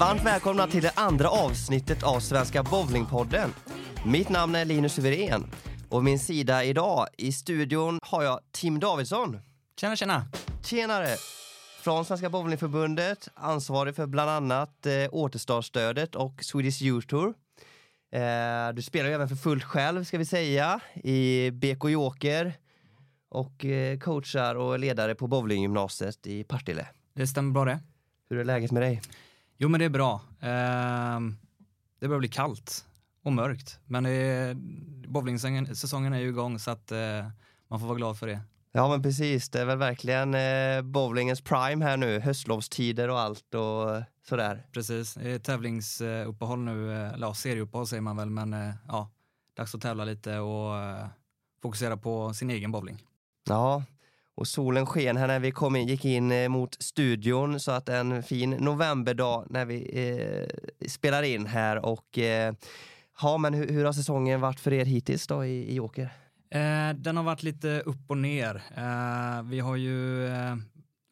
Varmt välkomna till det andra avsnittet av Svenska Bowlingpodden. Mitt namn är Linus Wirén och min sida idag i studion har jag Tim Davidsson. Tjena, tjena. Tjenare! Från Svenska Bowlingförbundet, ansvarig för bland annat eh, återstartsstödet och Swedish Youth Tour. Eh, du spelar ju även för fullt själv ska vi säga i BK Joker och eh, coachar och ledare på bowlinggymnasiet i Partille. Det stämmer bra det. Hur är läget med dig? Jo men det är bra. Ehm, det börjar bli kallt och mörkt. Men bowlingsäsongen är ju igång så att eh, man får vara glad för det. Ja men precis, det är väl verkligen eh, bowlingens prime här nu, höstlovstider och allt och sådär. Precis, det är tävlingsuppehåll nu, eh, eller ja, serieuppehåll säger man väl, men eh, ja, dags att tävla lite och fokusera på sin egen bowling. Ja, och solen sken här när vi kom in, gick in eh, mot studion så att en fin novemberdag när vi eh, spelar in här och eh, ja men hur, hur, har säsongen varit för er hittills då i, i åker? Eh, den har varit lite upp och ner. Eh, vi har ju eh,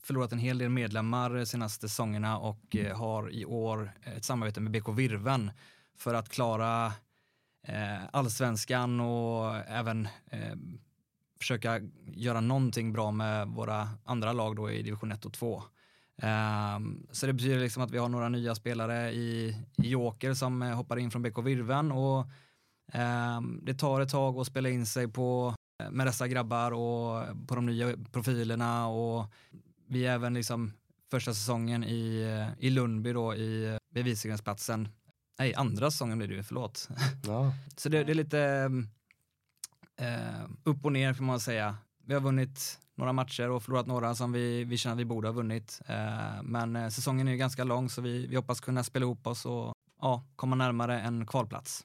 förlorat en hel del medlemmar de senaste säsongerna och eh, har i år ett samarbete med BK Virven för att klara eh, allsvenskan och även eh, försöka göra någonting bra med våra andra lag då i division 1 och 2. Um, så det betyder liksom att vi har några nya spelare i, i Joker som hoppar in från BK Virven och um, det tar ett tag att spela in sig på med dessa grabbar och på de nya profilerna och vi är även liksom första säsongen i, i Lundby då i bevisningsplatsen. Nej, andra säsongen blir det ju, förlåt. Ja. Så det, det, är lite eh, upp och ner får man säga. Vi har vunnit några matcher och förlorat några som vi, vi känner att vi borde ha vunnit. Eh, men eh, säsongen är ju ganska lång så vi, vi hoppas kunna spela ihop oss och ja, komma närmare en kvalplats.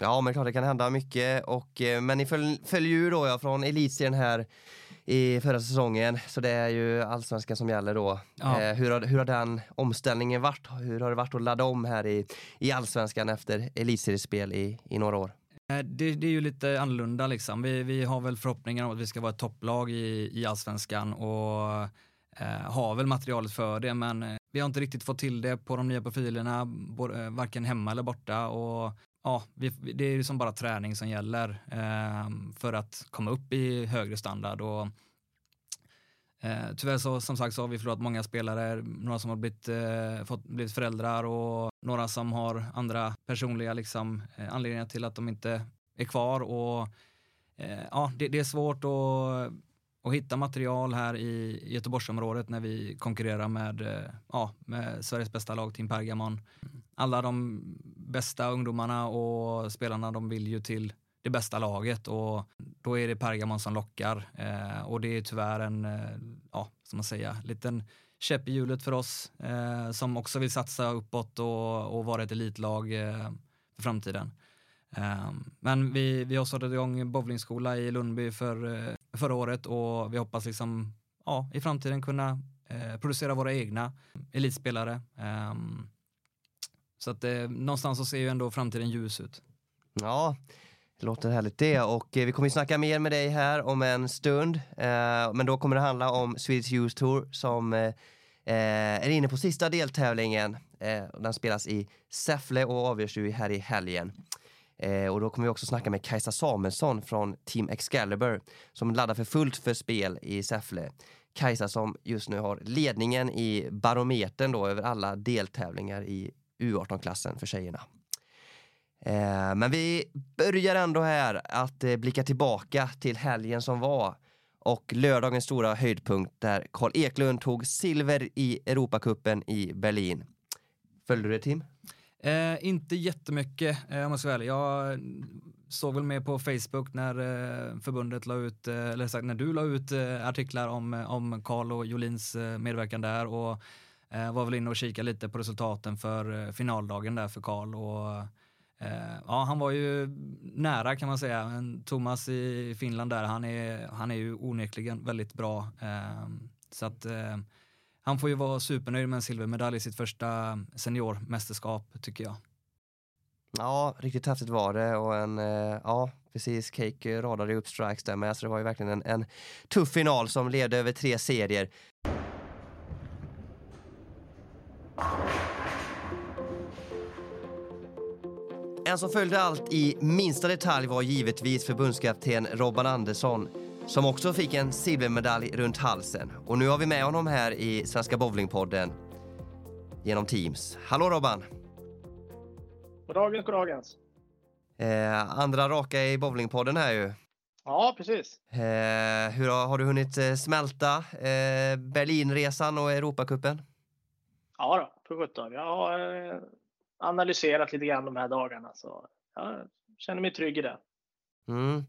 Ja, men klart det kan hända mycket. Och, eh, men ni följer ju då ja, från elitserien här i förra säsongen, så det är ju allsvenskan som gäller då. Ja. Eh, hur, har, hur har den omställningen varit? Hur har det varit att ladda om här i, i allsvenskan efter elitseriespel i, i några år? Eh, det, det, är ju lite annorlunda liksom. Vi, vi har väl förhoppningar om att vi ska vara ett topplag i, i allsvenskan och eh, har väl materialet för det men eh, vi har inte riktigt fått till det på de nya profilerna, både, eh, varken hemma eller borta och ja, vi, det är liksom bara träning som gäller eh, för att komma upp i högre standard och eh, tyvärr så som sagt så har vi förlorat många spelare, några som har blivit, eh, fått, blivit föräldrar och några som har andra personliga liksom, eh, anledningar till att de inte är kvar och eh, ja, det, det, är svårt att att hitta material här i Göteborgsområdet när vi konkurrerar med, eh, ja, med Sveriges bästa lag, Team Pergamon. Alla de bästa ungdomarna och spelarna de vill ju till det bästa laget och då är det Pergamon som lockar eh, och det är tyvärr en, eh, ja, som man säger, liten käpp i hjulet för oss eh, som också vill satsa uppåt och, och vara ett elitlag eh, för framtiden. Ehm, men vi, vi har startat igång bowlingskola i Lundby för, eh, förra året och vi hoppas liksom, ja, i framtiden kunna eh, producera våra egna elitspelare. Ehm, så att eh, någonstans så ser ju ändå framtiden ljus ut. Ja, det låter härligt det och eh, vi kommer ju snacka mer med dig här om en stund. Eh, men då kommer det handla om Swedish Youth Tour som eh, är inne på sista deltävlingen. den spelas i Säffle och avgörs ju här i helgen. Och då kommer vi också snacka med Kajsa Samuelsson från Team Excalibur som laddar för fullt för spel i Säffle. Kajsa som just nu har ledningen i barometern då över alla deltävlingar i U18-klassen för tjejerna. Eh, men vi börjar ändå här att eh, blicka tillbaka till helgen som var och lördagens stora höjdpunkt där Karl Eklund tog silver i Europacupen i Berlin. Följde du det Tim? Eh, inte jättemycket eh, om jag ska vara ärlig. Jag såg väl med på Facebook när eh, förbundet la ut, eh, eller sagt när du la ut eh, artiklar om, eh, om Karl och Jolins eh, medverkan där och eh, var väl inne och kika lite på resultaten för eh, finaldagen där för Karl och Eh, ja, han var ju nära kan man säga. Men Thomas i Finland där, han är, han är ju onekligen väldigt bra. Ehm, så att eh, han får ju vara supernöjd med en silvermedalj i sitt första seniormästerskap tycker jag. Ja, riktigt häftigt var det och en, eh, ja precis, Cake radade upp strikes där med så det var ju verkligen en, en tuff final som levde över tre serier. En som följde allt i minsta detalj var givetvis förbundskapten Robban Andersson som också fick en silvermedalj runt halsen. Och nu har vi med honom här i Svenska Bowlingpodden genom Teams. Hallå Robban! Goddagens, goddagens. Eh, andra raka i bowlingpodden här ju. Ja, precis. Eh, hur har, har, du hunnit eh, smälta eh, Berlinresan och Europacupen? Ja då, för sjutton. Jag har eh, analyserat lite grann de här dagarna så jag känner mig trygg i det. Mm.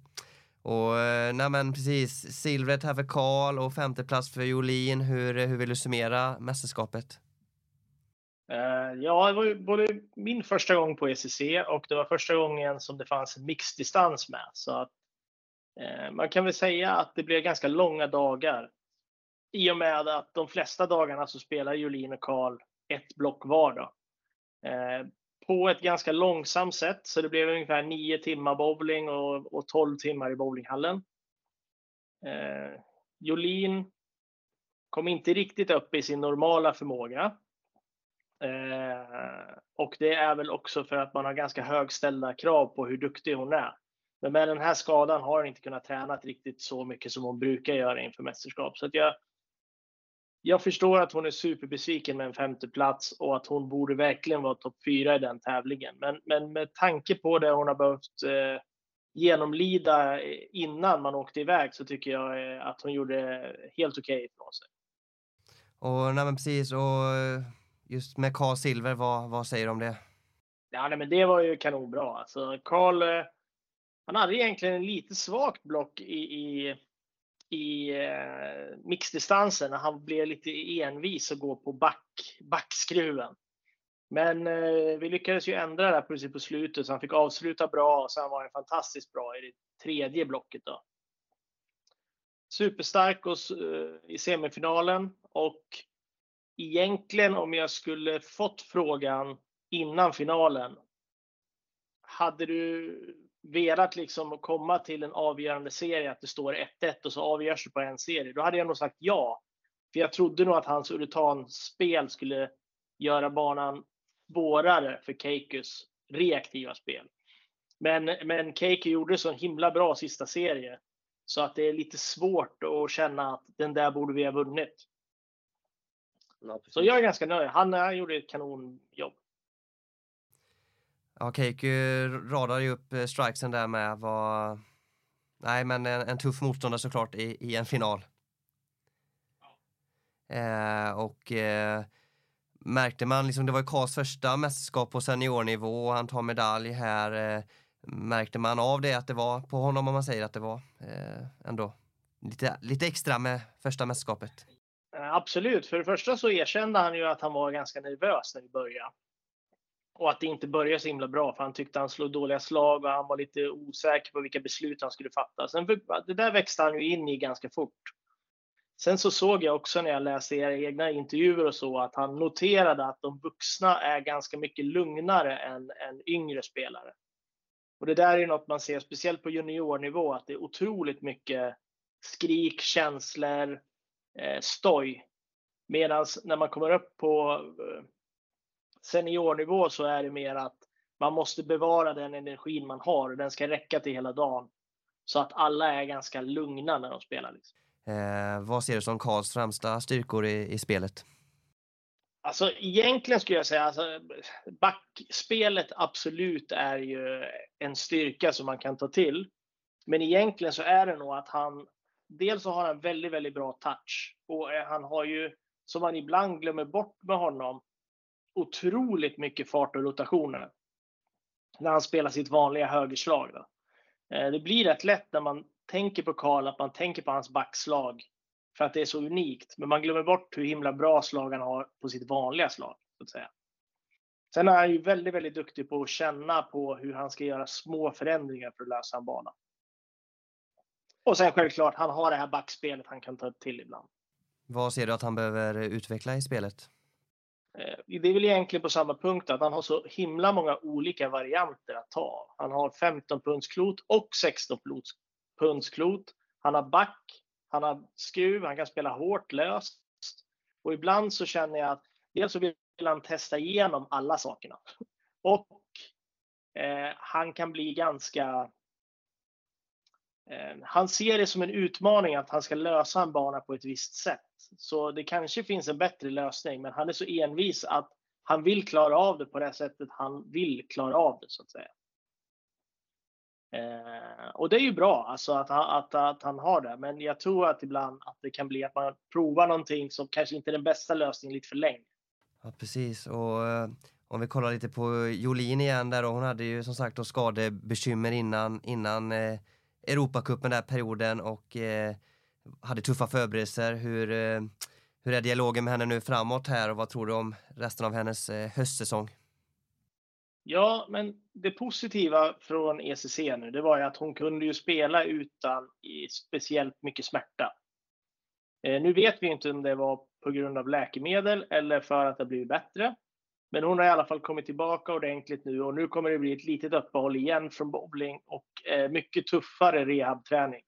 Och eh, nej men precis, silvret här för Karl och femteplats för Jolin. Hur, hur vill du summera mästerskapet? Uh, ja, det var ju både min första gång på ECC och det var första gången som det fanns en mixdistans med. Så att, uh, man kan väl säga att det blev ganska långa dagar. I och med att de flesta dagarna så spelar Jolin och Karl ett block var. Då. Eh, på ett ganska långsamt sätt, så det blev ungefär 9 timmar bowling och, och 12 timmar i bowlinghallen. Eh, Jolin kom inte riktigt upp i sin normala förmåga. Eh, och det är väl också för att man har ganska högställda krav på hur duktig hon är. Men med den här skadan har hon inte kunnat träna riktigt så mycket som hon brukar göra inför mästerskap. Så att jag, jag förstår att hon är superbesviken med en femte plats och att hon borde verkligen vara topp fyra i den tävlingen. Men, men med tanke på det hon har behövt eh, genomlida innan man åkte iväg så tycker jag eh, att hon gjorde helt okej okay ifrån sig. Och nej precis och eh, just med Karl Silver, vad, vad säger du om det? Ja, nej, men det var ju kanonbra. Alltså, Karl, eh, han hade egentligen en lite svagt block i, i, i eh, mixdistansen när han blev lite envis och gå på back, backskruven. Men eh, vi lyckades ju ändra det precis på slutet så han fick avsluta bra och sen var han fantastiskt bra i det tredje blocket. Då. Superstark och, eh, i semifinalen och egentligen om jag skulle fått frågan innan finalen. Hade du velat liksom komma till en avgörande serie, att det står 1-1 och så avgörs det på en serie, då hade jag nog sagt ja. För jag trodde nog att hans Urutan-spel skulle göra banan svårare för Keikus reaktiva spel. Men, men Keiku gjorde så en himla bra sista serie så att det är lite svårt att känna att den där borde vi ha vunnit. Ja, så jag är ganska nöjd. Han, gjorde ett kanonjobb. Ja, Keiku radar ju upp eh, strikesen där med. Var... Nej, men en, en tuff motståndare såklart i, i en final. Eh, och eh, märkte man, liksom, det var ju Karls första mästerskap på seniornivå och han tar medalj här. Eh, märkte man av det att det var på honom om man säger att det var eh, ändå lite, lite extra med första mästerskapet? Eh, absolut. För det första så erkände han ju att han var ganska nervös när vi började. Och att det inte började så himla bra, för han tyckte han slog dåliga slag och han var lite osäker på vilka beslut han skulle fatta. Sen, det där växte han ju in i ganska fort. Sen så såg jag också när jag läste era egna intervjuer och så att han noterade att de vuxna är ganska mycket lugnare än, än yngre spelare. Och det där är något man ser, speciellt på juniornivå, att det är otroligt mycket skrik, känslor, eh, stoj. Medan när man kommer upp på eh, seniornivå så är det mer att man måste bevara den energin man har och den ska räcka till hela dagen. Så att alla är ganska lugna när de spelar. Liksom. Eh, vad ser du som Karls främsta styrkor i, i spelet? Alltså egentligen skulle jag säga alltså, backspelet absolut är ju en styrka som man kan ta till. Men egentligen så är det nog att han dels så har han väldigt, väldigt bra touch och han har ju, som man ibland glömmer bort med honom, otroligt mycket fart och rotationer. När han spelar sitt vanliga högerslag. Då. Eh, det blir rätt lätt när man tänker på Karl att man tänker på hans backslag för att det är så unikt. Men man glömmer bort hur himla bra slag han har på sitt vanliga slag. Så att säga. Sen är han ju väldigt, väldigt duktig på att känna på hur han ska göra små förändringar för att lösa en bana. Och sen självklart, han har det här backspelet han kan ta till ibland. Vad ser du att han behöver utveckla i spelet? Eh, det är väl egentligen på samma punkt att han har så himla många olika varianter att ta. Han har 15 pundsklot och 16 pundsklot. Han har back, han har skruv, han kan spela hårt, löst. Och ibland så känner jag att dels så vill han testa igenom alla sakerna. Och eh, han kan bli ganska Eh, han ser det som en utmaning att han ska lösa en bana på ett visst sätt. Så det kanske finns en bättre lösning, men han är så envis att han vill klara av det på det sättet han vill klara av det så att säga. Eh, och det är ju bra alltså att, han, att, att han har det, men jag tror att ibland att det kan bli att man provar någonting som kanske inte är den bästa lösningen lite för länge. Ja, precis. Och eh, om vi kollar lite på Jolin igen där och hon hade ju som sagt då skadebekymmer innan, innan eh, Europacupen där perioden och eh, hade tuffa förberedelser. Hur, eh, hur är dialogen med henne nu framåt här och vad tror du om resten av hennes eh, höstsäsong? Ja, men det positiva från ECC nu, det var ju att hon kunde ju spela utan speciellt mycket smärta. Eh, nu vet vi inte om det var på grund av läkemedel eller för att det blivit bättre. Men hon har i alla fall kommit tillbaka ordentligt nu och nu kommer det bli ett litet uppehåll igen från bowling och mycket tuffare rehabträning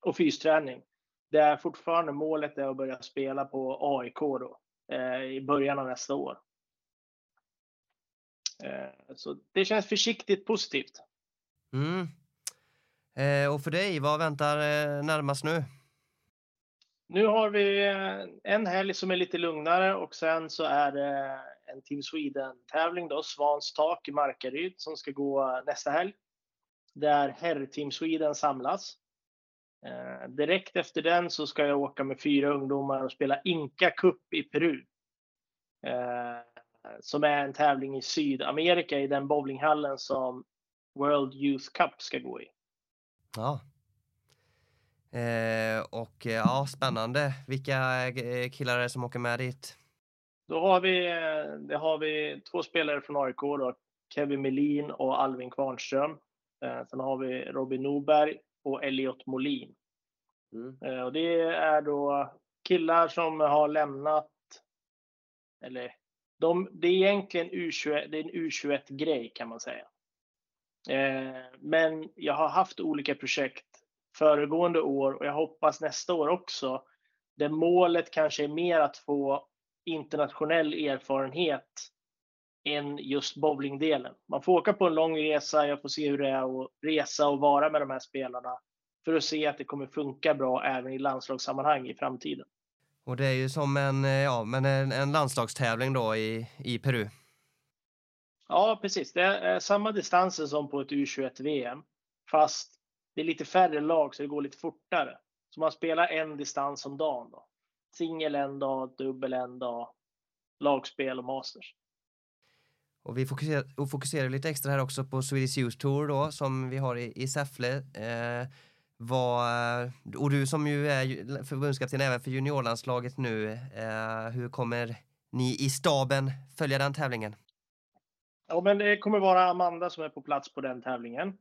och fysträning. Det är fortfarande målet är att börja spela på AIK då, eh, i början av nästa år. Eh, så det känns försiktigt positivt. Mm. Eh, och för dig, vad väntar eh, närmast nu? Nu har vi eh, en helg som är lite lugnare och sen så är det en Team Sweden-tävling då, Svans tak i Markaryd som ska gå eh, nästa helg. Där herr Team Sweden samlas. Eh, direkt efter den så ska jag åka med fyra ungdomar och spela Inka Cup i Peru. Eh, som är en tävling i Sydamerika i den bowlinghallen som World Youth Cup ska gå i. Ja. Eh, och eh, ja, spännande. Vilka eh, killar är det som åker med dit? Då har vi, det har vi två spelare från AIK då, Kevin Melin och Alvin Kvarnström. Eh, sen har vi Robin Norberg och Elliot Molin. Mm. Eh, och det är då killar som har lämnat, eller de, det är egentligen U21, det är en U21-grej kan man säga. Eh, men jag har haft olika projekt föregående år och jag hoppas nästa år också. Där målet kanske är mer att få internationell erfarenhet än just bowlingdelen. Man får åka på en lång resa, jag får se hur det är att resa och vara med de här spelarna för att se att det kommer funka bra även i landslagssammanhang i framtiden. Och det är ju som en, eh, ja, men en, en landslagstävling då i, i Peru. Ja, precis. Det är samma distanser som på ett U21-VM, fast det är lite färre lag så det går lite fortare. Så man spelar en distans om dagen. Då. Singel en dag, dubbel en dag, lagspel och masters. Och vi fokuserar, och fokuserar lite extra här också på Swedish Youth Tour då som vi har i, i Säffle. Eh, vad, och du som ju är förbundskapten även för juniorlandslaget nu, eh, hur kommer ni i staben följa den tävlingen? Ja, men det kommer vara Amanda som är på plats på den tävlingen.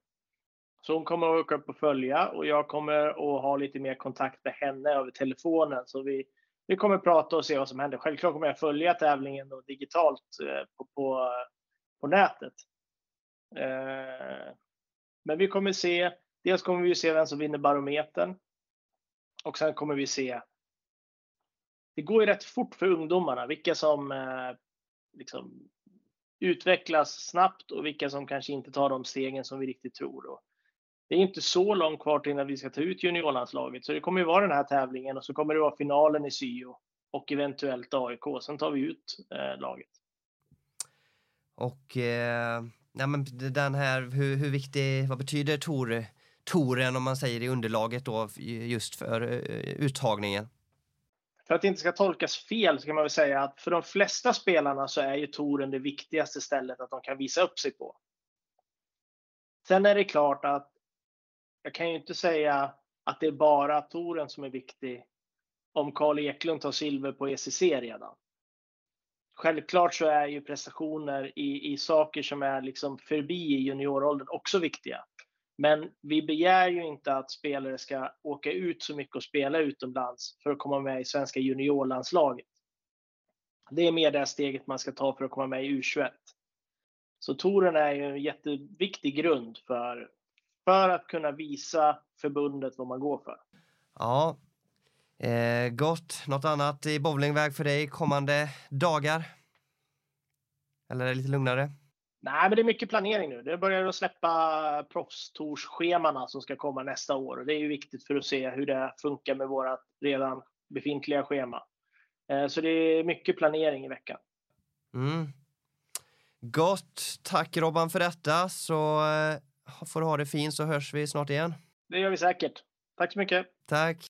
Så hon kommer att åka upp och följa och jag kommer att ha lite mer kontakt med henne över telefonen. Så vi, vi kommer prata och se vad som händer. Självklart kommer jag följa tävlingen då, digitalt eh, på, på, på nätet. Eh, men vi kommer se, dels kommer vi se vem som vinner barometern. Och sen kommer vi se, det går ju rätt fort för ungdomarna, vilka som eh, liksom, utvecklas snabbt och vilka som kanske inte tar de stegen som vi riktigt tror. Och det är inte så långt kvar till innan vi ska ta ut juniorlandslaget, så det kommer ju vara den här tävlingen och så kommer det vara finalen i Syo och eventuellt AIK. Sen tar vi ut eh, laget. Och eh, ja, men den här, hur, hur viktig, vad betyder tor, toren om man säger i underlaget då just för uh, uttagningen? För att det inte ska tolkas fel så kan man väl säga att för de flesta spelarna så är ju toren det viktigaste stället att de kan visa upp sig på. Sen är det klart att jag kan ju inte säga att det är bara toren som är viktig om Karl Eklund tar silver på ECC redan. Självklart så är ju prestationer i, i saker som är liksom förbi i junioråldern också viktiga. Men vi begär ju inte att spelare ska åka ut så mycket och spela utomlands för att komma med i svenska juniorlandslaget. Det är mer det steget man ska ta för att komma med i U21. Så touren är ju en jätteviktig grund för, för att kunna visa förbundet vad man går för. Ja, eh, gott. Något annat i bowlingväg för dig kommande dagar? Eller är det lite lugnare? Nej, men det är mycket planering nu. Det börjar att släppa proffstorsschemana som ska komma nästa år och det är ju viktigt för att se hur det funkar med våra redan befintliga schema. Eh, så det är mycket planering i veckan. Mm. Gott. Tack Robban för detta så eh, får ha det fint så hörs vi snart igen. Det gör vi säkert. Tack så mycket. Tack.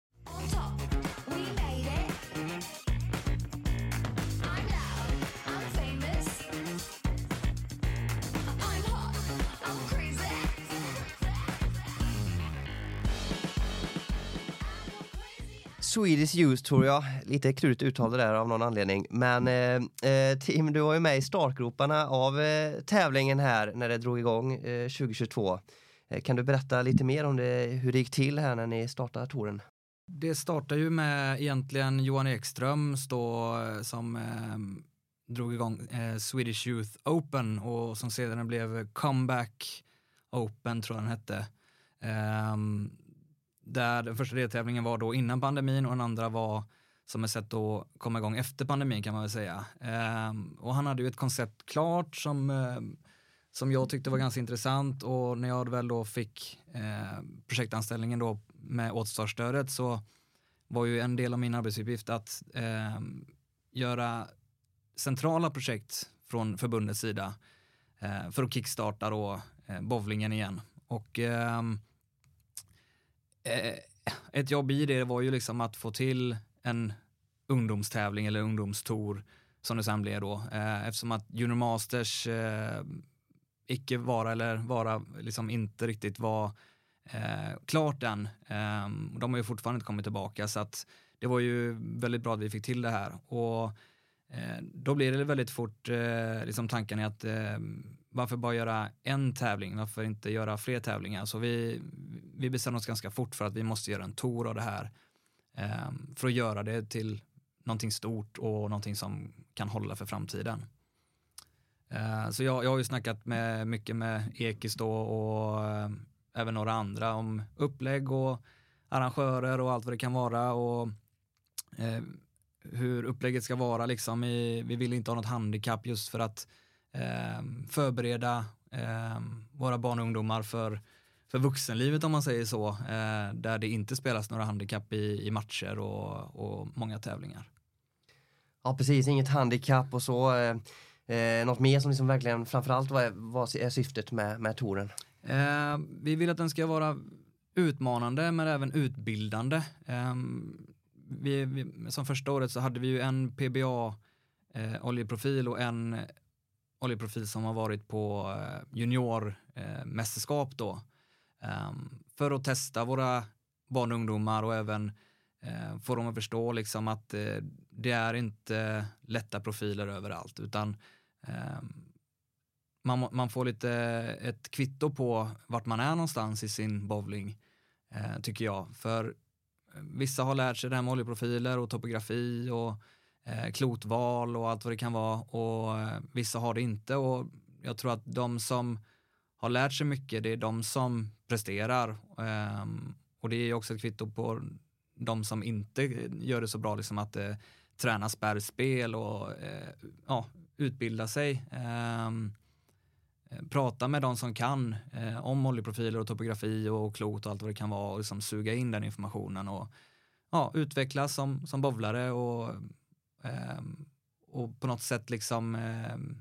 Swedish Youth tror jag, Lite klurigt uttal där av någon anledning. Men eh, eh, Tim, du var ju med i startgroparna av eh, tävlingen här när det drog igång eh, 2022. Eh, kan du berätta lite mer om det, hur det gick till här när ni startade touren? Det startade ju med egentligen Johan Ekström stå, eh, som eh, drog igång eh, Swedish Youth Open och som sedan blev Comeback Open tror jag den hette. Um, där den första deltävlingen var då innan pandemin och den andra var som ett sätt att komma igång efter pandemin kan man väl säga. Um, och han hade ju ett koncept klart som, eh, som jag tyckte var ganska intressant och när jag väl då fick eh, projektanställningen då med återstartsstödet så var ju en del av min arbetsuppgift att eh, göra centrala projekt från förbundets sida eh, för att kickstarta då eh, bowlingen igen. Och Eh, Eh, ett jobb i det var ju liksom att få till en ungdomstävling eller ungdomstour som det sen blev då. Eh, eftersom att Junior Masters eh, icke vara eller vara liksom inte riktigt var eh, klart än. Eh, de har ju fortfarande inte kommit tillbaka så att det var ju väldigt bra att vi fick till det här. Och eh, då blir det väldigt fort eh, liksom tanken är att eh, varför bara göra en tävling? Varför inte göra fler tävlingar? Så vi, vi bestämde oss ganska fort för att vi måste göra en tour av det här eh, för att göra det till någonting stort och någonting som kan hålla för framtiden. Eh, så jag, jag har ju snackat med, mycket med Ekis då och eh, även några andra om upplägg och arrangörer och allt vad det kan vara och eh, hur upplägget ska vara liksom. I, vi vill inte ha något handikapp just för att eh, förbereda eh, våra barn och ungdomar för, för vuxenlivet om man säger så, eh, där det inte spelas några handikapp i, i matcher och, och många tävlingar. Ja precis, inget handikapp och så. Eh, eh något mer som liksom verkligen framförallt vad är, vad är syftet med, med touren? Eh, vi vill att den ska vara utmanande men även utbildande. Eh, vi, vi, som första året så hade vi ju en PBA eh, oljeprofil och en oljeprofil som har varit på eh, juniormästerskap eh, då. Ehm, för att testa våra barn och ungdomar och även eh, få dem att förstå liksom att det är inte lätta profiler överallt utan ehm, man, man får lite ett kvitto på vart man är någonstans i sin bowling tycker jag. För vissa har lärt sig det här med oljeprofiler och topografi och Eh, klotval och allt vad det kan vara. Och eh, vissa har det inte. Och jag tror att de som har lärt sig mycket det är de som presterar. Ehm, och det är ju också ett kvitto på de som inte gör det så bra, liksom att eh, träna spärrspel och eh, ja, utbilda sig. Ehm, eh, prata med de som kan eh, om oljeprofiler och topografi och klot och allt vad det kan vara och liksom suga in den informationen och ja, utvecklas som, som bowlare och Ehm, och på något sätt liksom ehm,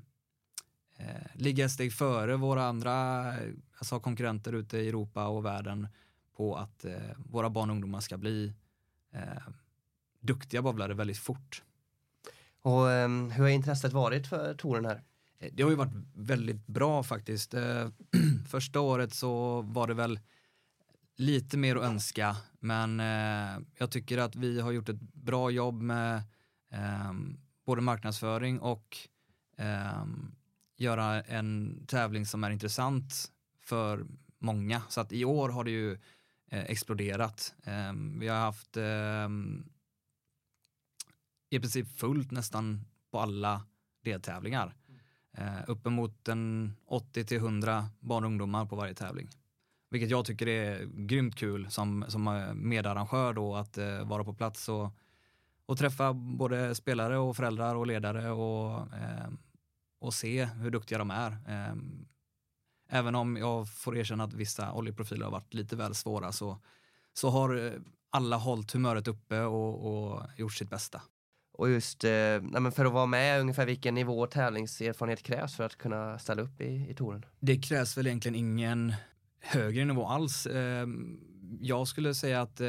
eh, ligga ett steg före våra andra alltså konkurrenter ute i Europa och världen på att eh, våra barn och ungdomar ska bli eh, duktiga bowlare väldigt fort. Och eh, hur har intresset varit för touren här? Eh, det har ju varit väldigt bra faktiskt. Eh, första året så var det väl lite mer att önska, men eh, jag tycker att vi har gjort ett bra jobb med eh, Ehm, både marknadsföring och eh, göra en tävling som är intressant för många. Så att i år har det ju eh, exploderat. Ehm, vi har haft ehm, i princip fullt nästan på alla deltävlingar. Eh, uppemot en 80-100 barn och ungdomar på varje tävling. Vilket jag tycker är grymt kul som, som eh, medarrangör då att eh, vara på plats och och träffa både spelare och föräldrar och ledare och, eh, och se hur duktiga de är. Eh, även om jag får erkänna att vissa oljeprofiler har varit lite väl svåra så, så har eh, alla hållit humöret uppe och, och gjort sitt bästa. Och just eh, för att vara med, ungefär vilken nivå tävlingserfarenhet krävs för att kunna ställa upp i, i touren? Det krävs väl egentligen ingen högre nivå alls. Eh, jag skulle säga att eh,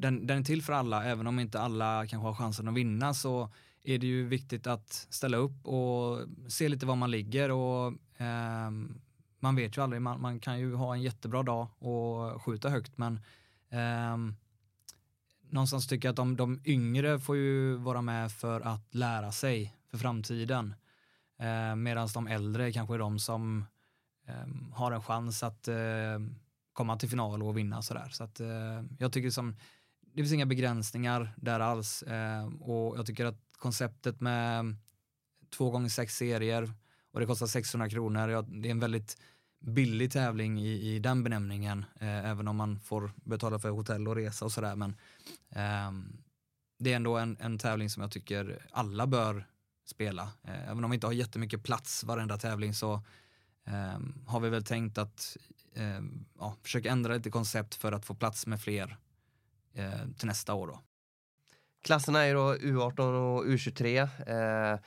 den, den är till för alla, även om inte alla kanske har chansen att vinna så är det ju viktigt att ställa upp och se lite var man ligger och eh, man vet ju aldrig, man, man, kan ju ha en jättebra dag och skjuta högt men eh, någonstans tycker jag att de, de yngre får ju vara med för att lära sig för framtiden. Eh, Medan de äldre kanske är de som eh, har en chans att eh, komma till final och vinna sådär. Så att eh, jag tycker som, det finns inga begränsningar där alls eh, och jag tycker att konceptet med två gånger sex serier och det kostar 600 kronor, ja, det är en väldigt billig tävling i, i den benämningen, eh, även om man får betala för hotell och resa och sådär. Men eh, det är ändå en, en tävling som jag tycker alla bör spela. Eh, även om vi inte har jättemycket plats varenda tävling så ehm, har vi väl tänkt att ehm, ja, försöka ändra lite koncept för att få plats med fler eh, till nästa år. Då. Klasserna är då U18 och U23. Eh,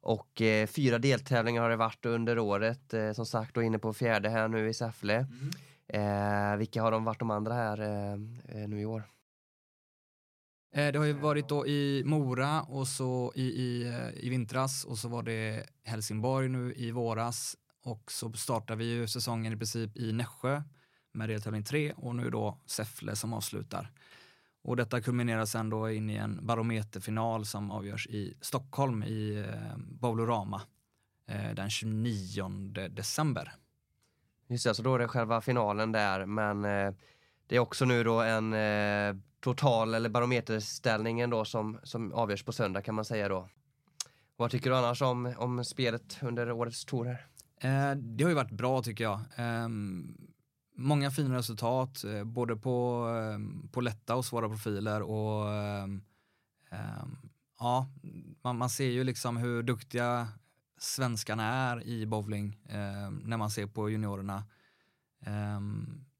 och eh, fyra deltävlingar har det varit under året. Eh, som sagt, då inne på fjärde här nu i Säffle. Mm. Eh, vilka har de varit de andra här eh, eh, nu i år? Eh, det har ju varit då i Mora och så i, i, i vintras och så var det Helsingborg nu i våras och så startar vi ju säsongen i princip i Nässjö med deltävling 3 och nu då Säffle som avslutar. Och detta kulminerar sen då in i en barometerfinal som avgörs i Stockholm i eh, Bowlorama eh, den 29 december. Just det, så då är det själva finalen där, men eh, det är också nu då en eh, total eller barometerställningen då som, som avgörs på söndag kan man säga då. Vad tycker du annars om, om spelet under årets torer? Eh, det har ju varit bra tycker jag. Många fina resultat, eh, både på, eh, på lätta och svåra profiler och ehm, ehm, ja, man, man, ser ju liksom hur duktiga svenskarna är i bowling ehm, när man ser på juniorerna.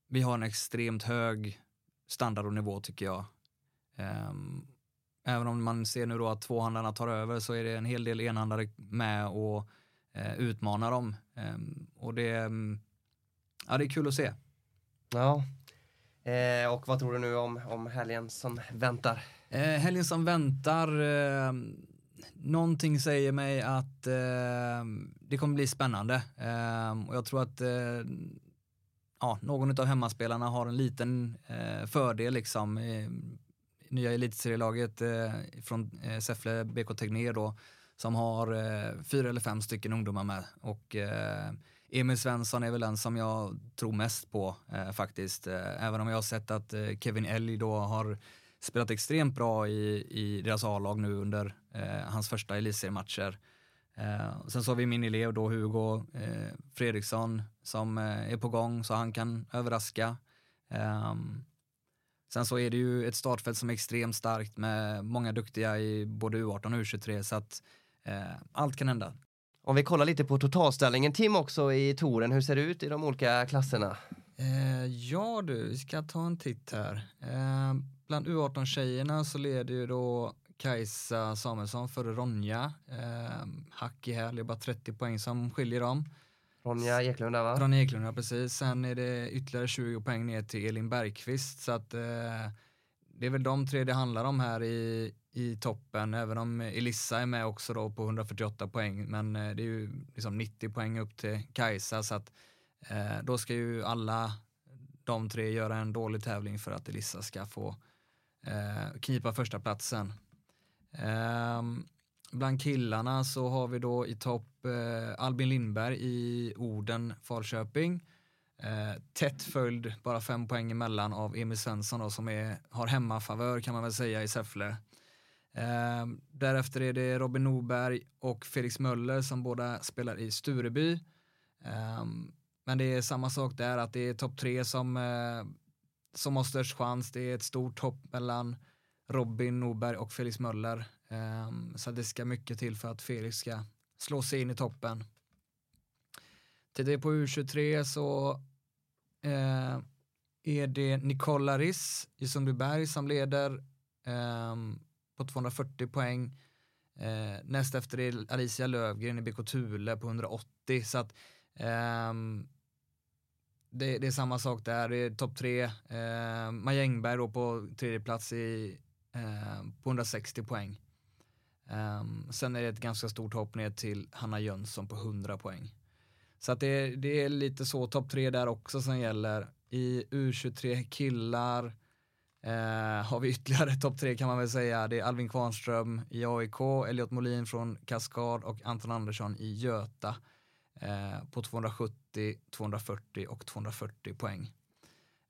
Vi har en extremt hög standard och nivå tycker jag. även om man ser nu då att tvåhandarna tar över så är det en hel del enhandare med och eh, utmanar dem. och det, ja, det är kul att se. Ja. Eh, och vad tror du nu om, om helgen som väntar? Eh, helgen som väntar, eh, någonting säger mig att eh, det kommer bli spännande. Eh, och jag tror att eh, ja, någon av hemmaspelarna har en liten eh, fördel liksom. Nya elitserielaget eh, från eh, Säffle BK Tegnér då som har eh, fyra eller fem stycken ungdomar med och eh, Emil Svensson är väl den som jag tror mest på eh, faktiskt. Eh, även om jag har sett att eh, Kevin Ellie då har spelat extremt bra i, i deras A-lag nu under eh, hans första elitseriematcher. Eh, sen så har vi min elev då Hugo eh, Fredriksson som eh, är på gång så han kan överraska. Ehm, sen så är det ju ett startfält som är extremt starkt med många duktiga i både U18 och U23 så att eh, allt kan hända. Om vi kollar lite på totalställningen Tim också i touren, hur ser det ut i de olika klasserna? Eh, ja du, vi ska ta en titt här. Eh, bland U18-tjejerna så leder ju då Kajsa Samuelsson före Ronja. Eh, hack i häl, det är bara 30 poäng som skiljer dem. Ronja Eklund där va? Ronja Eklund, ja precis. Sen är det ytterligare 20 poäng ner till Elin Bergqvist så att eh, det är väl de tre det handlar om här i, i toppen, även om Elissa är med också då på 148 poäng, men eh, det är ju liksom 90 poäng upp till Kajsa, så att eh, då ska ju alla de tre göra en dålig tävling för att Elissa ska få eh, knipa första platsen. Eh, bland killarna så har vi då i topp eh, Albin Lindberg i Orden, Falköping. Eh, tätt följd, bara fem poäng emellan av Emil Svensson då, som är, har hemmafavör kan man väl säga i Säffle. Eh, därefter är det Robin Norberg och Felix Möller som båda spelar i Stureby. Eh, men det är samma sak där, att det är topp tre som, eh, som har störst chans. Det är ett stort hopp mellan Robin Norberg och Felix Möller. Ehm, så det ska mycket till för att Felix ska slå sig in i toppen. Tittar vi på U23 så eh, är det Nicola Riss i Sundbyberg som leder ehm, på 240 poäng. Eh, näst efter är Alicia Lövgren i BK Thule på 180 så att ehm, det, det, är samma sak där, det är topp tre. Eh, Maja Engberg då på tredje plats i, eh, på 160 poäng. Eh, sen är det ett ganska stort hopp ner till Hanna Jönsson på 100 poäng. Så att det, det är lite så topp tre där också som gäller. I U23 killar eh, har vi ytterligare topp tre kan man väl säga. Det är Alvin Kvarnström i AIK, Elliot Molin från Kaskad och Anton Andersson i Göta eh, på 270, 240 och 240 poäng.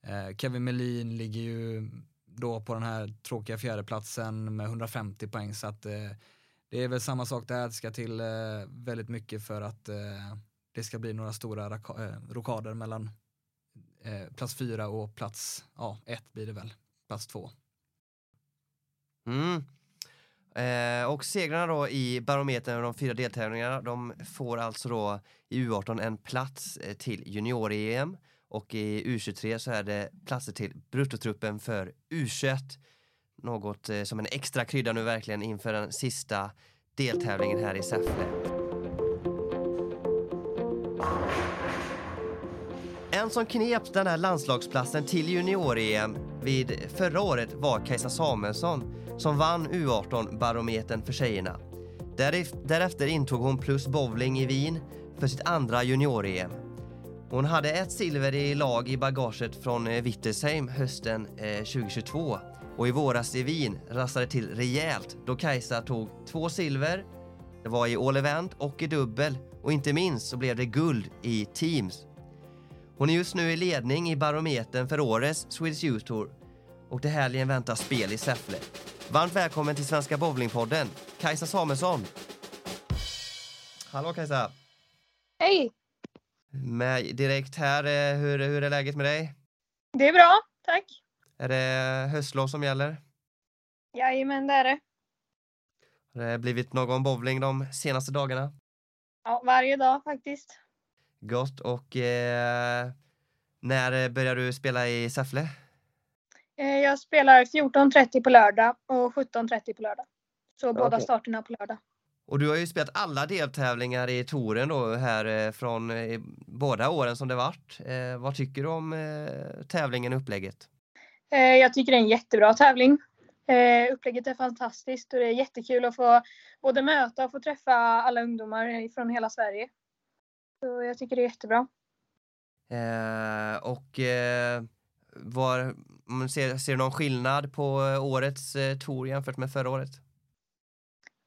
Eh, Kevin Melin ligger ju då på den här tråkiga fjärdeplatsen med 150 poäng så att eh, det är väl samma sak där, det ska till eh, väldigt mycket för att eh, det ska bli några stora eh, rokader mellan eh, plats fyra och plats ja, ett blir det väl, plats två. Mm. Eh, och segrarna då i barometern och de fyra deltävlingarna, de får alltså då i U18 en plats eh, till junior-EM och i U23 så är det platser till bruttotruppen för U21. Något eh, som en extra krydda nu verkligen inför den sista deltävlingen här i Säffle. Den som knep den här landslagsplatsen till junior-EM vid förra året var Kajsa Samuelsson som vann U18-barometern för tjejerna. Därefter intog hon plus bowling i Wien för sitt andra junior-EM. Hon hade ett silver i lag i bagaget från eh, Wittersheim hösten eh, 2022 och i våras i Wien rassade till rejält då Kajsa tog två silver, det var i all event och i dubbel och inte minst så blev det guld i teams. Hon är just nu i ledning i barometern för årets Swedish Youth Tour och till helgen väntar spel i Säffle. Varmt välkommen till Svenska Bowlingpodden, Kajsa Samuelsson. Hallå Kajsa! Hej! Med direkt här, eh, hur, hur är läget med dig? Det är bra, tack. Är det höstlov som gäller? Jajamän, det är det. Har det blivit någon bowling de senaste dagarna? Ja, varje dag faktiskt. Gott. Och eh, när börjar du spela i Säffle? Eh, jag spelar 14.30 på lördag och 17.30 på lördag. Så okay. båda starterna på lördag. Och du har ju spelat alla deltävlingar i touren då här eh, från eh, båda åren som det varit. Eh, vad tycker du om eh, tävlingen och upplägget? Jag tycker det är en jättebra tävling. Upplägget är fantastiskt och det är jättekul att få både möta och få träffa alla ungdomar från hela Sverige. Så jag tycker det är jättebra. och var, ser, ser du någon skillnad på årets eh, tour jämfört med förra året?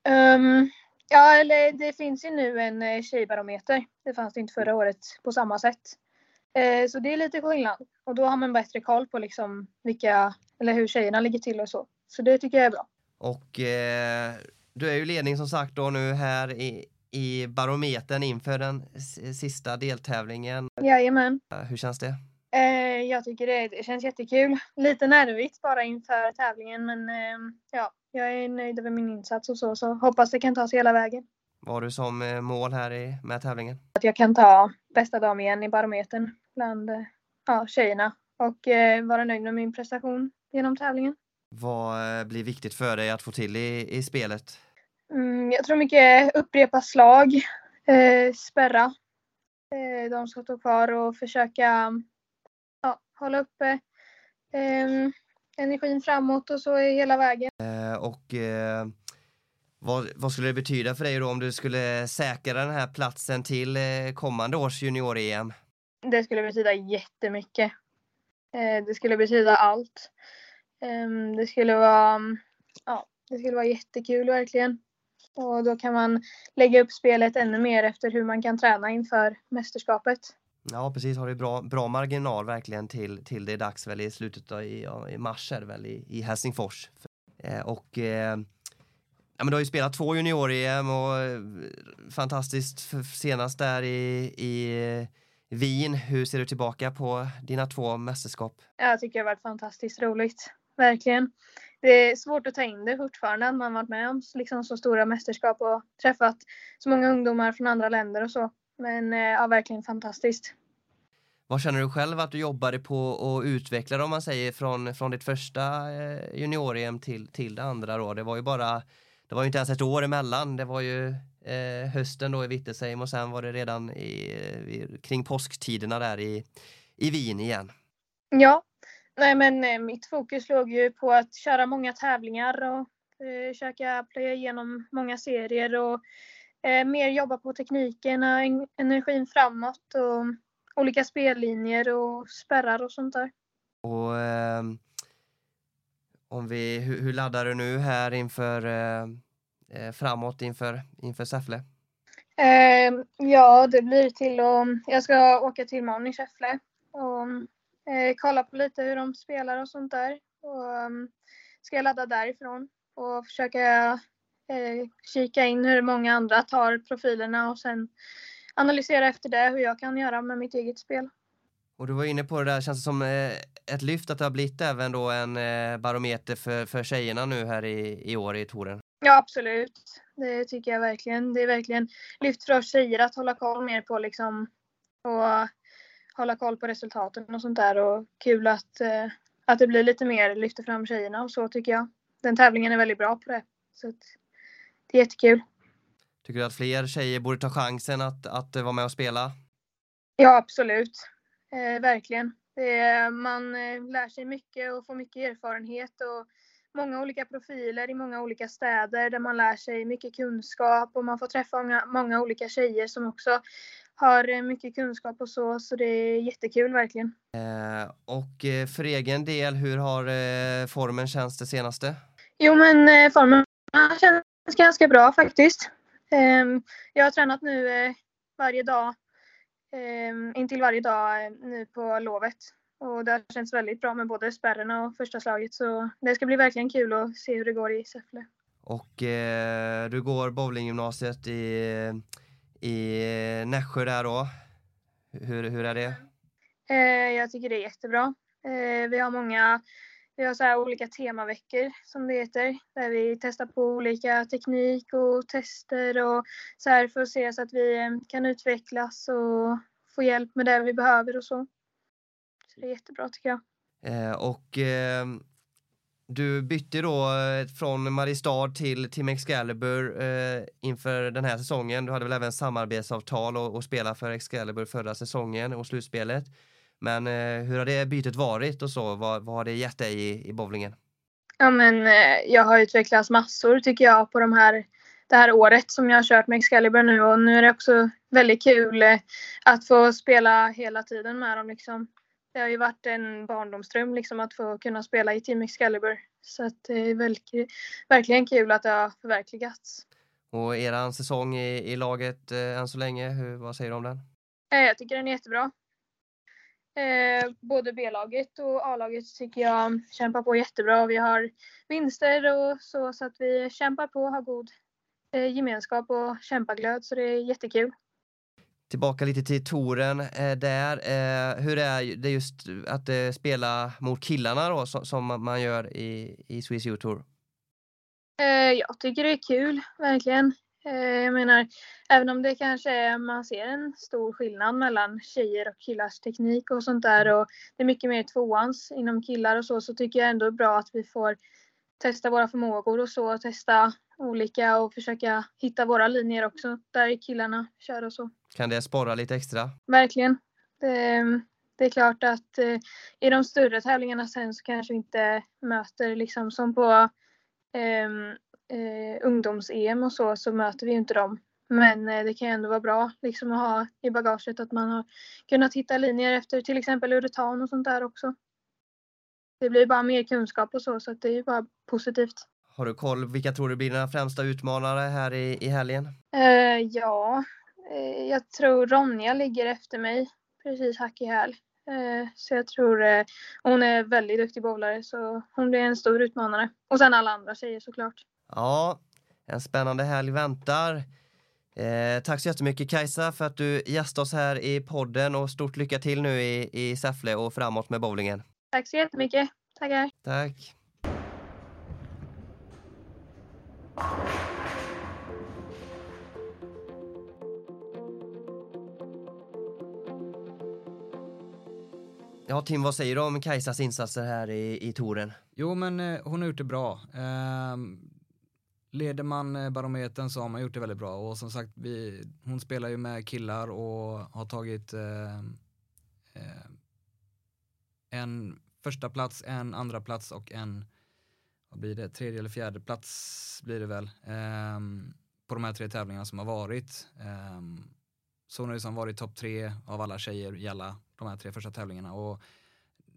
Um, ja, eller det finns ju nu en eh, tjejbarometer. Det fanns det inte förra året på samma sätt. Eh, så det är lite skillnad. Och då har man bättre koll på liksom vilka, eller hur tjejerna ligger till och så. Så det tycker jag är bra. Och eh, du är ju ledning som sagt då nu här i, i barometern inför den sista deltävlingen. Jajamän. Hur känns det? Eh, jag tycker det, det, känns jättekul. Lite nervigt bara inför tävlingen men eh, ja, jag är nöjd över min insats och så, så hoppas det kan ta sig hela vägen. Vad har du som eh, mål här i, med tävlingen? Att jag kan ta bästa dam igen i barometern bland eh, ja, tjejerna och eh, vara nöjd med min prestation genom tävlingen. Vad eh, blir viktigt för dig att få till i, i spelet? Mm, jag tror mycket upprepa slag, eh, spärra eh, de ska stå kvar och försöka ja, hålla uppe eh, energin framåt och så hela vägen. Eh, och eh, vad, vad, skulle det betyda för dig då om du skulle säkra den här platsen till eh, kommande års junior-EM? Det skulle betyda jättemycket. Det skulle betyda allt. Ehm, det skulle vara, ja, det skulle vara jättekul verkligen. Och då kan man lägga upp spelet ännu mer efter hur man kan träna inför mästerskapet. Ja precis, har du bra, bra marginal verkligen till, till det är dags väl i slutet av i, i mars är det väl i, i Helsingfors. Eh, och eh, ja, men du har ju spelat två junior-EM och eh, fantastiskt senast där i, i Wien. Hur ser du tillbaka på dina två mästerskap? Jag tycker det har varit fantastiskt roligt, verkligen. Det är svårt att ta in det fortfarande att man varit med om liksom så stora mästerskap och träffat så många ungdomar från andra länder och så. Men eh, ja, verkligen fantastiskt. Vad känner du själv att du jobbade på att utveckla om man säger från, från ditt första eh, junior-EM till, till det andra då? Det var ju bara, det var ju inte ens ett år emellan. Det var ju eh, hösten då i Wittesheim och sen var det redan i, i, kring påsktiderna där i, i Wien igen. Ja, nej men eh, mitt fokus låg ju på att köra många tävlingar och eh, försöka plöja igenom många serier och eh, mer jobba på tekniken och energin framåt och olika spellinjer och spärrar och sånt där. Och eh, om vi, hur, hur, laddar du nu här inför eh, eh framåt inför, inför Säffle? Ehm, ja, det blir till att jag ska åka till Malmö i Säffle och eh, kolla på lite hur de spelar och sånt där. Och um, ska jag ladda därifrån och försöka eh, kika in hur många andra tar profilerna och sen analysera efter det hur jag kan göra med mitt eget spel. Och du var inne på det där, känns det som eh, ett lyft att det har blivit även då en eh, barometer för, för tjejerna nu här i, i år i touren? Ja, absolut. Det tycker jag verkligen. Det är verkligen lyft för oss tjejer att hålla koll mer på liksom och hålla koll på resultaten och sånt där och kul att, eh, att det blir lite mer lyfter fram tjejerna och så tycker jag. Den tävlingen är väldigt bra på det. Så det är jättekul. Tycker du att fler tjejer borde ta chansen att, att vara med och spela? Ja, absolut. Eh, verkligen. Är, man eh, lär sig mycket och får mycket erfarenhet och många olika profiler i många olika städer där man lär sig mycket kunskap och man får träffa många, många olika tjejer som också har eh, mycket kunskap och så, så det är jättekul verkligen. Eh, och eh, för egen del, hur har eh, formen känts det senaste? Jo, men eh, formen känns ganska bra faktiskt. Ehm, jag har tränat nu eh, varje dag, ehm, intill varje dag eh, nu på lovet. Och det har känts väldigt bra med både spärren och första slaget. Så det ska bli verkligen kul att se hur det går i Säffle. Och eh, du går bowlinggymnasiet i, i Nässjö där då. Hur, hur är det? Eh, jag tycker det är jättebra. Eh, vi har många vi har så här olika temaveckor som det heter där vi testar på olika teknik och tester och så här för att se så att vi eh, kan utvecklas och få hjälp med det vi behöver och så. Så det är jättebra tycker jag. Eh, och eh, du bytte då eh, från Mariestad till Team Excalibur eh, inför den här säsongen. Du hade väl även samarbetsavtal och, och spela för Excalibur förra säsongen och slutspelet. Men eh, hur har det bytet varit och så? Vad, vad har det gett dig i, i bowlingen? Ja, men eh, jag har utvecklats massor tycker jag på de här, det här året som jag har kört med Excalibur nu och nu är det också väldigt kul eh, att få spela hela tiden med dem. Liksom. Det har ju varit en barndomsdröm liksom, att få kunna spela i Team Excalibur. Så att det är verkligen kul att det har förverkligats. Och eran säsong i, i laget eh, än så länge, hur, vad säger du om den? Eh, jag tycker den är jättebra. Eh, både B-laget och A-laget tycker jag kämpar på jättebra. Vi har vinster och så, så att vi kämpar på har god eh, gemenskap och kämpaglöd, så det är jättekul. Tillbaka lite till touren eh, där. Eh, hur är det just att eh, spela mot killarna då, som, som man gör i, i Swiss U-tour? Eh, jag tycker det är kul, verkligen. Eh, jag menar, även om det kanske är, man ser en stor skillnad mellan tjejer och killars teknik och sånt där och det är mycket mer tvåans inom killar och så, så tycker jag ändå det är bra att vi får testa våra förmågor och så, testa olika och försöka hitta våra linjer också där killarna kör och så. Kan det sporra lite extra? Verkligen. Det, det är klart att eh, i de större tävlingarna sen så kanske vi inte möter liksom som på eh, eh, ungdoms-EM och så, så möter vi inte dem. Men eh, det kan ändå vara bra liksom, att ha i bagaget att man har kunnat hitta linjer efter till exempel uretan och sånt där också. Det blir bara mer kunskap och så, så det är bara positivt. Har du koll, vilka tror du blir dina främsta utmanare här i, i helgen? Eh, ja, eh, jag tror Ronja ligger efter mig precis hack i häl. Eh, så jag tror hon är väldigt duktig bowlare så hon blir en stor utmanare. Och sen alla andra tjejer såklart. Ja, en spännande helg väntar. Eh, tack så jättemycket Kajsa för att du gästade oss här i podden och stort lycka till nu i, i Säffle och framåt med bowlingen. Tack så jättemycket. Tackar. Tack. Ja, Tim, vad säger du om Kajsas insatser här i, i touren? Jo, men eh, hon har gjort det bra. Eh, leder man eh, barometern så har man gjort det väldigt bra och som sagt, vi, hon spelar ju med killar och har tagit eh, eh, en första plats, en andra plats och en, vad blir det, tredje eller fjärde plats blir det väl, ehm, på de här tre tävlingarna som har varit. Ehm, så hon har liksom varit topp tre av alla tjejer i alla de här tre första tävlingarna. Och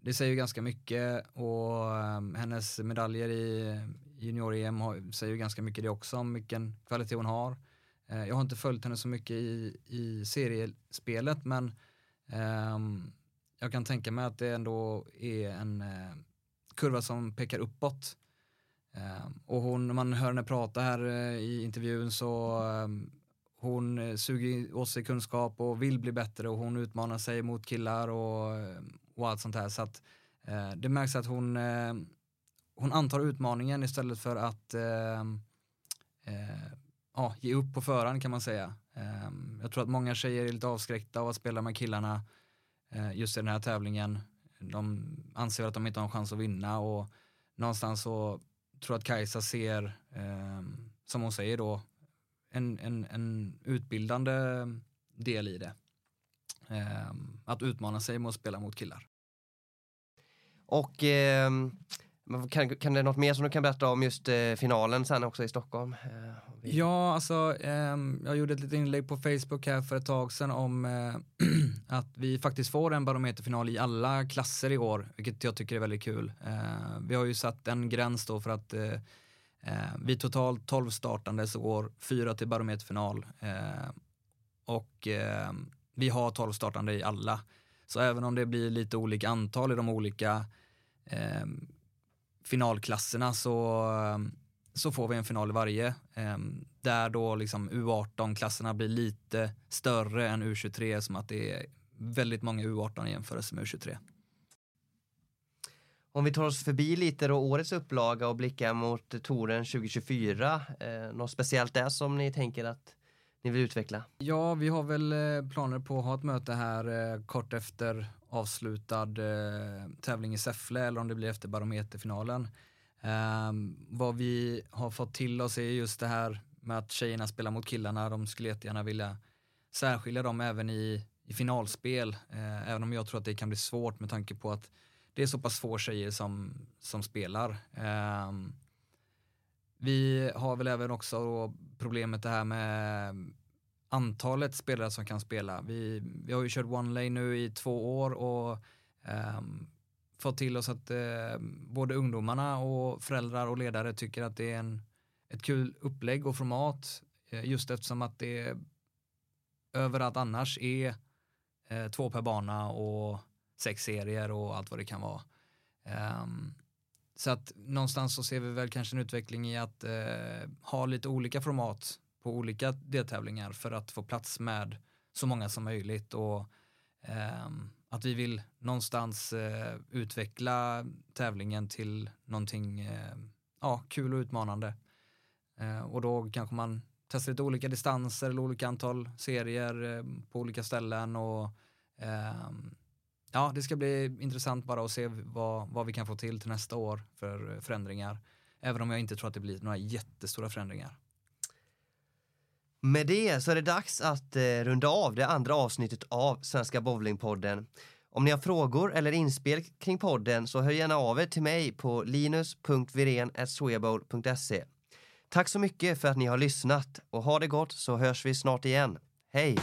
det säger ju ganska mycket och um, hennes medaljer i junior-EM säger ju ganska mycket det också om vilken kvalitet hon har. Uh, jag har inte följt henne så mycket i, i seriespelet men um, jag kan tänka mig att det ändå är en uh, kurva som pekar uppåt. Uh, och hon, när man hör henne prata här uh, i intervjun så um, hon eh, suger åt sig kunskap och vill bli bättre och hon utmanar sig mot killar och, eh, och allt sånt här. Så att, eh, det märks att hon, eh, hon antar utmaningen istället för att eh, eh, ja, ge upp på förhand kan man säga. Ehm, jag tror att många tjejer är lite avskräckta av att spela med killarna eh, just i den här tävlingen. De anser att de inte har en chans att vinna och någonstans så tror jag att Kajsa ser, ehm, som hon säger då, en, en, en utbildande del i det. Eh, att utmana sig med att spela mot killar. Och eh, kan, kan det något mer som du kan berätta om just eh, finalen sen också i Stockholm? Eh, vi... Ja, alltså ehm, jag gjorde ett litet inlägg på Facebook här för ett tag sedan om eh, att vi faktiskt får en barometerfinal i alla klasser i år, vilket jag tycker är väldigt kul. Eh, vi har ju satt en gräns då för att Eh, vi totalt 12 startande så går fyra till barometerfinal eh, och eh, vi har 12 startande i alla. Så även om det blir lite olika antal i de olika eh, finalklasserna så, eh, så får vi en final i varje. Eh, där då liksom U18-klasserna blir lite större än U23 som att det är väldigt många U18 i jämförelse med U23. Om vi tar oss förbi lite då årets upplaga och blickar mot touren 2024. Eh, något speciellt där som ni tänker att ni vill utveckla? Ja, vi har väl eh, planer på att ha ett möte här eh, kort efter avslutad eh, tävling i Säffle eller om det blir efter barometerfinalen. Eh, vad vi har fått till oss är just det här med att tjejerna spelar mot killarna. De skulle jättegärna vilja särskilja dem även i, i finalspel, eh, även om jag tror att det kan bli svårt med tanke på att det är så pass få tjejer som, som spelar. Um, vi har väl även också problemet det här med antalet spelare som kan spela. Vi, vi har ju kört one lane nu i två år och um, fått till oss att uh, både ungdomarna och föräldrar och ledare tycker att det är en, ett kul upplägg och format uh, just eftersom att det överallt annars är uh, två per bana och sex serier och allt vad det kan vara. Um, så att någonstans så ser vi väl kanske en utveckling i att uh, ha lite olika format på olika deltävlingar för att få plats med så många som möjligt och um, att vi vill någonstans uh, utveckla tävlingen till någonting uh, ja, kul och utmanande. och då kanske man testar lite olika distanser eller olika antal serier på olika ställen och ehm, ja, det ska bli intressant bara att se vad, vad vi kan få till till nästa år för eh, förändringar. Även om jag inte tror att det blir några jättestora förändringar. Med det så är det dags att eh, runda av det andra avsnittet av Svenska Bowlingpodden. Om ni har frågor eller inspel kring podden så hör gärna av er till mig på linus.viren.swebowl.se. Tack så mycket för att ni har lyssnat och ha det gott så hörs vi snart igen. Hej!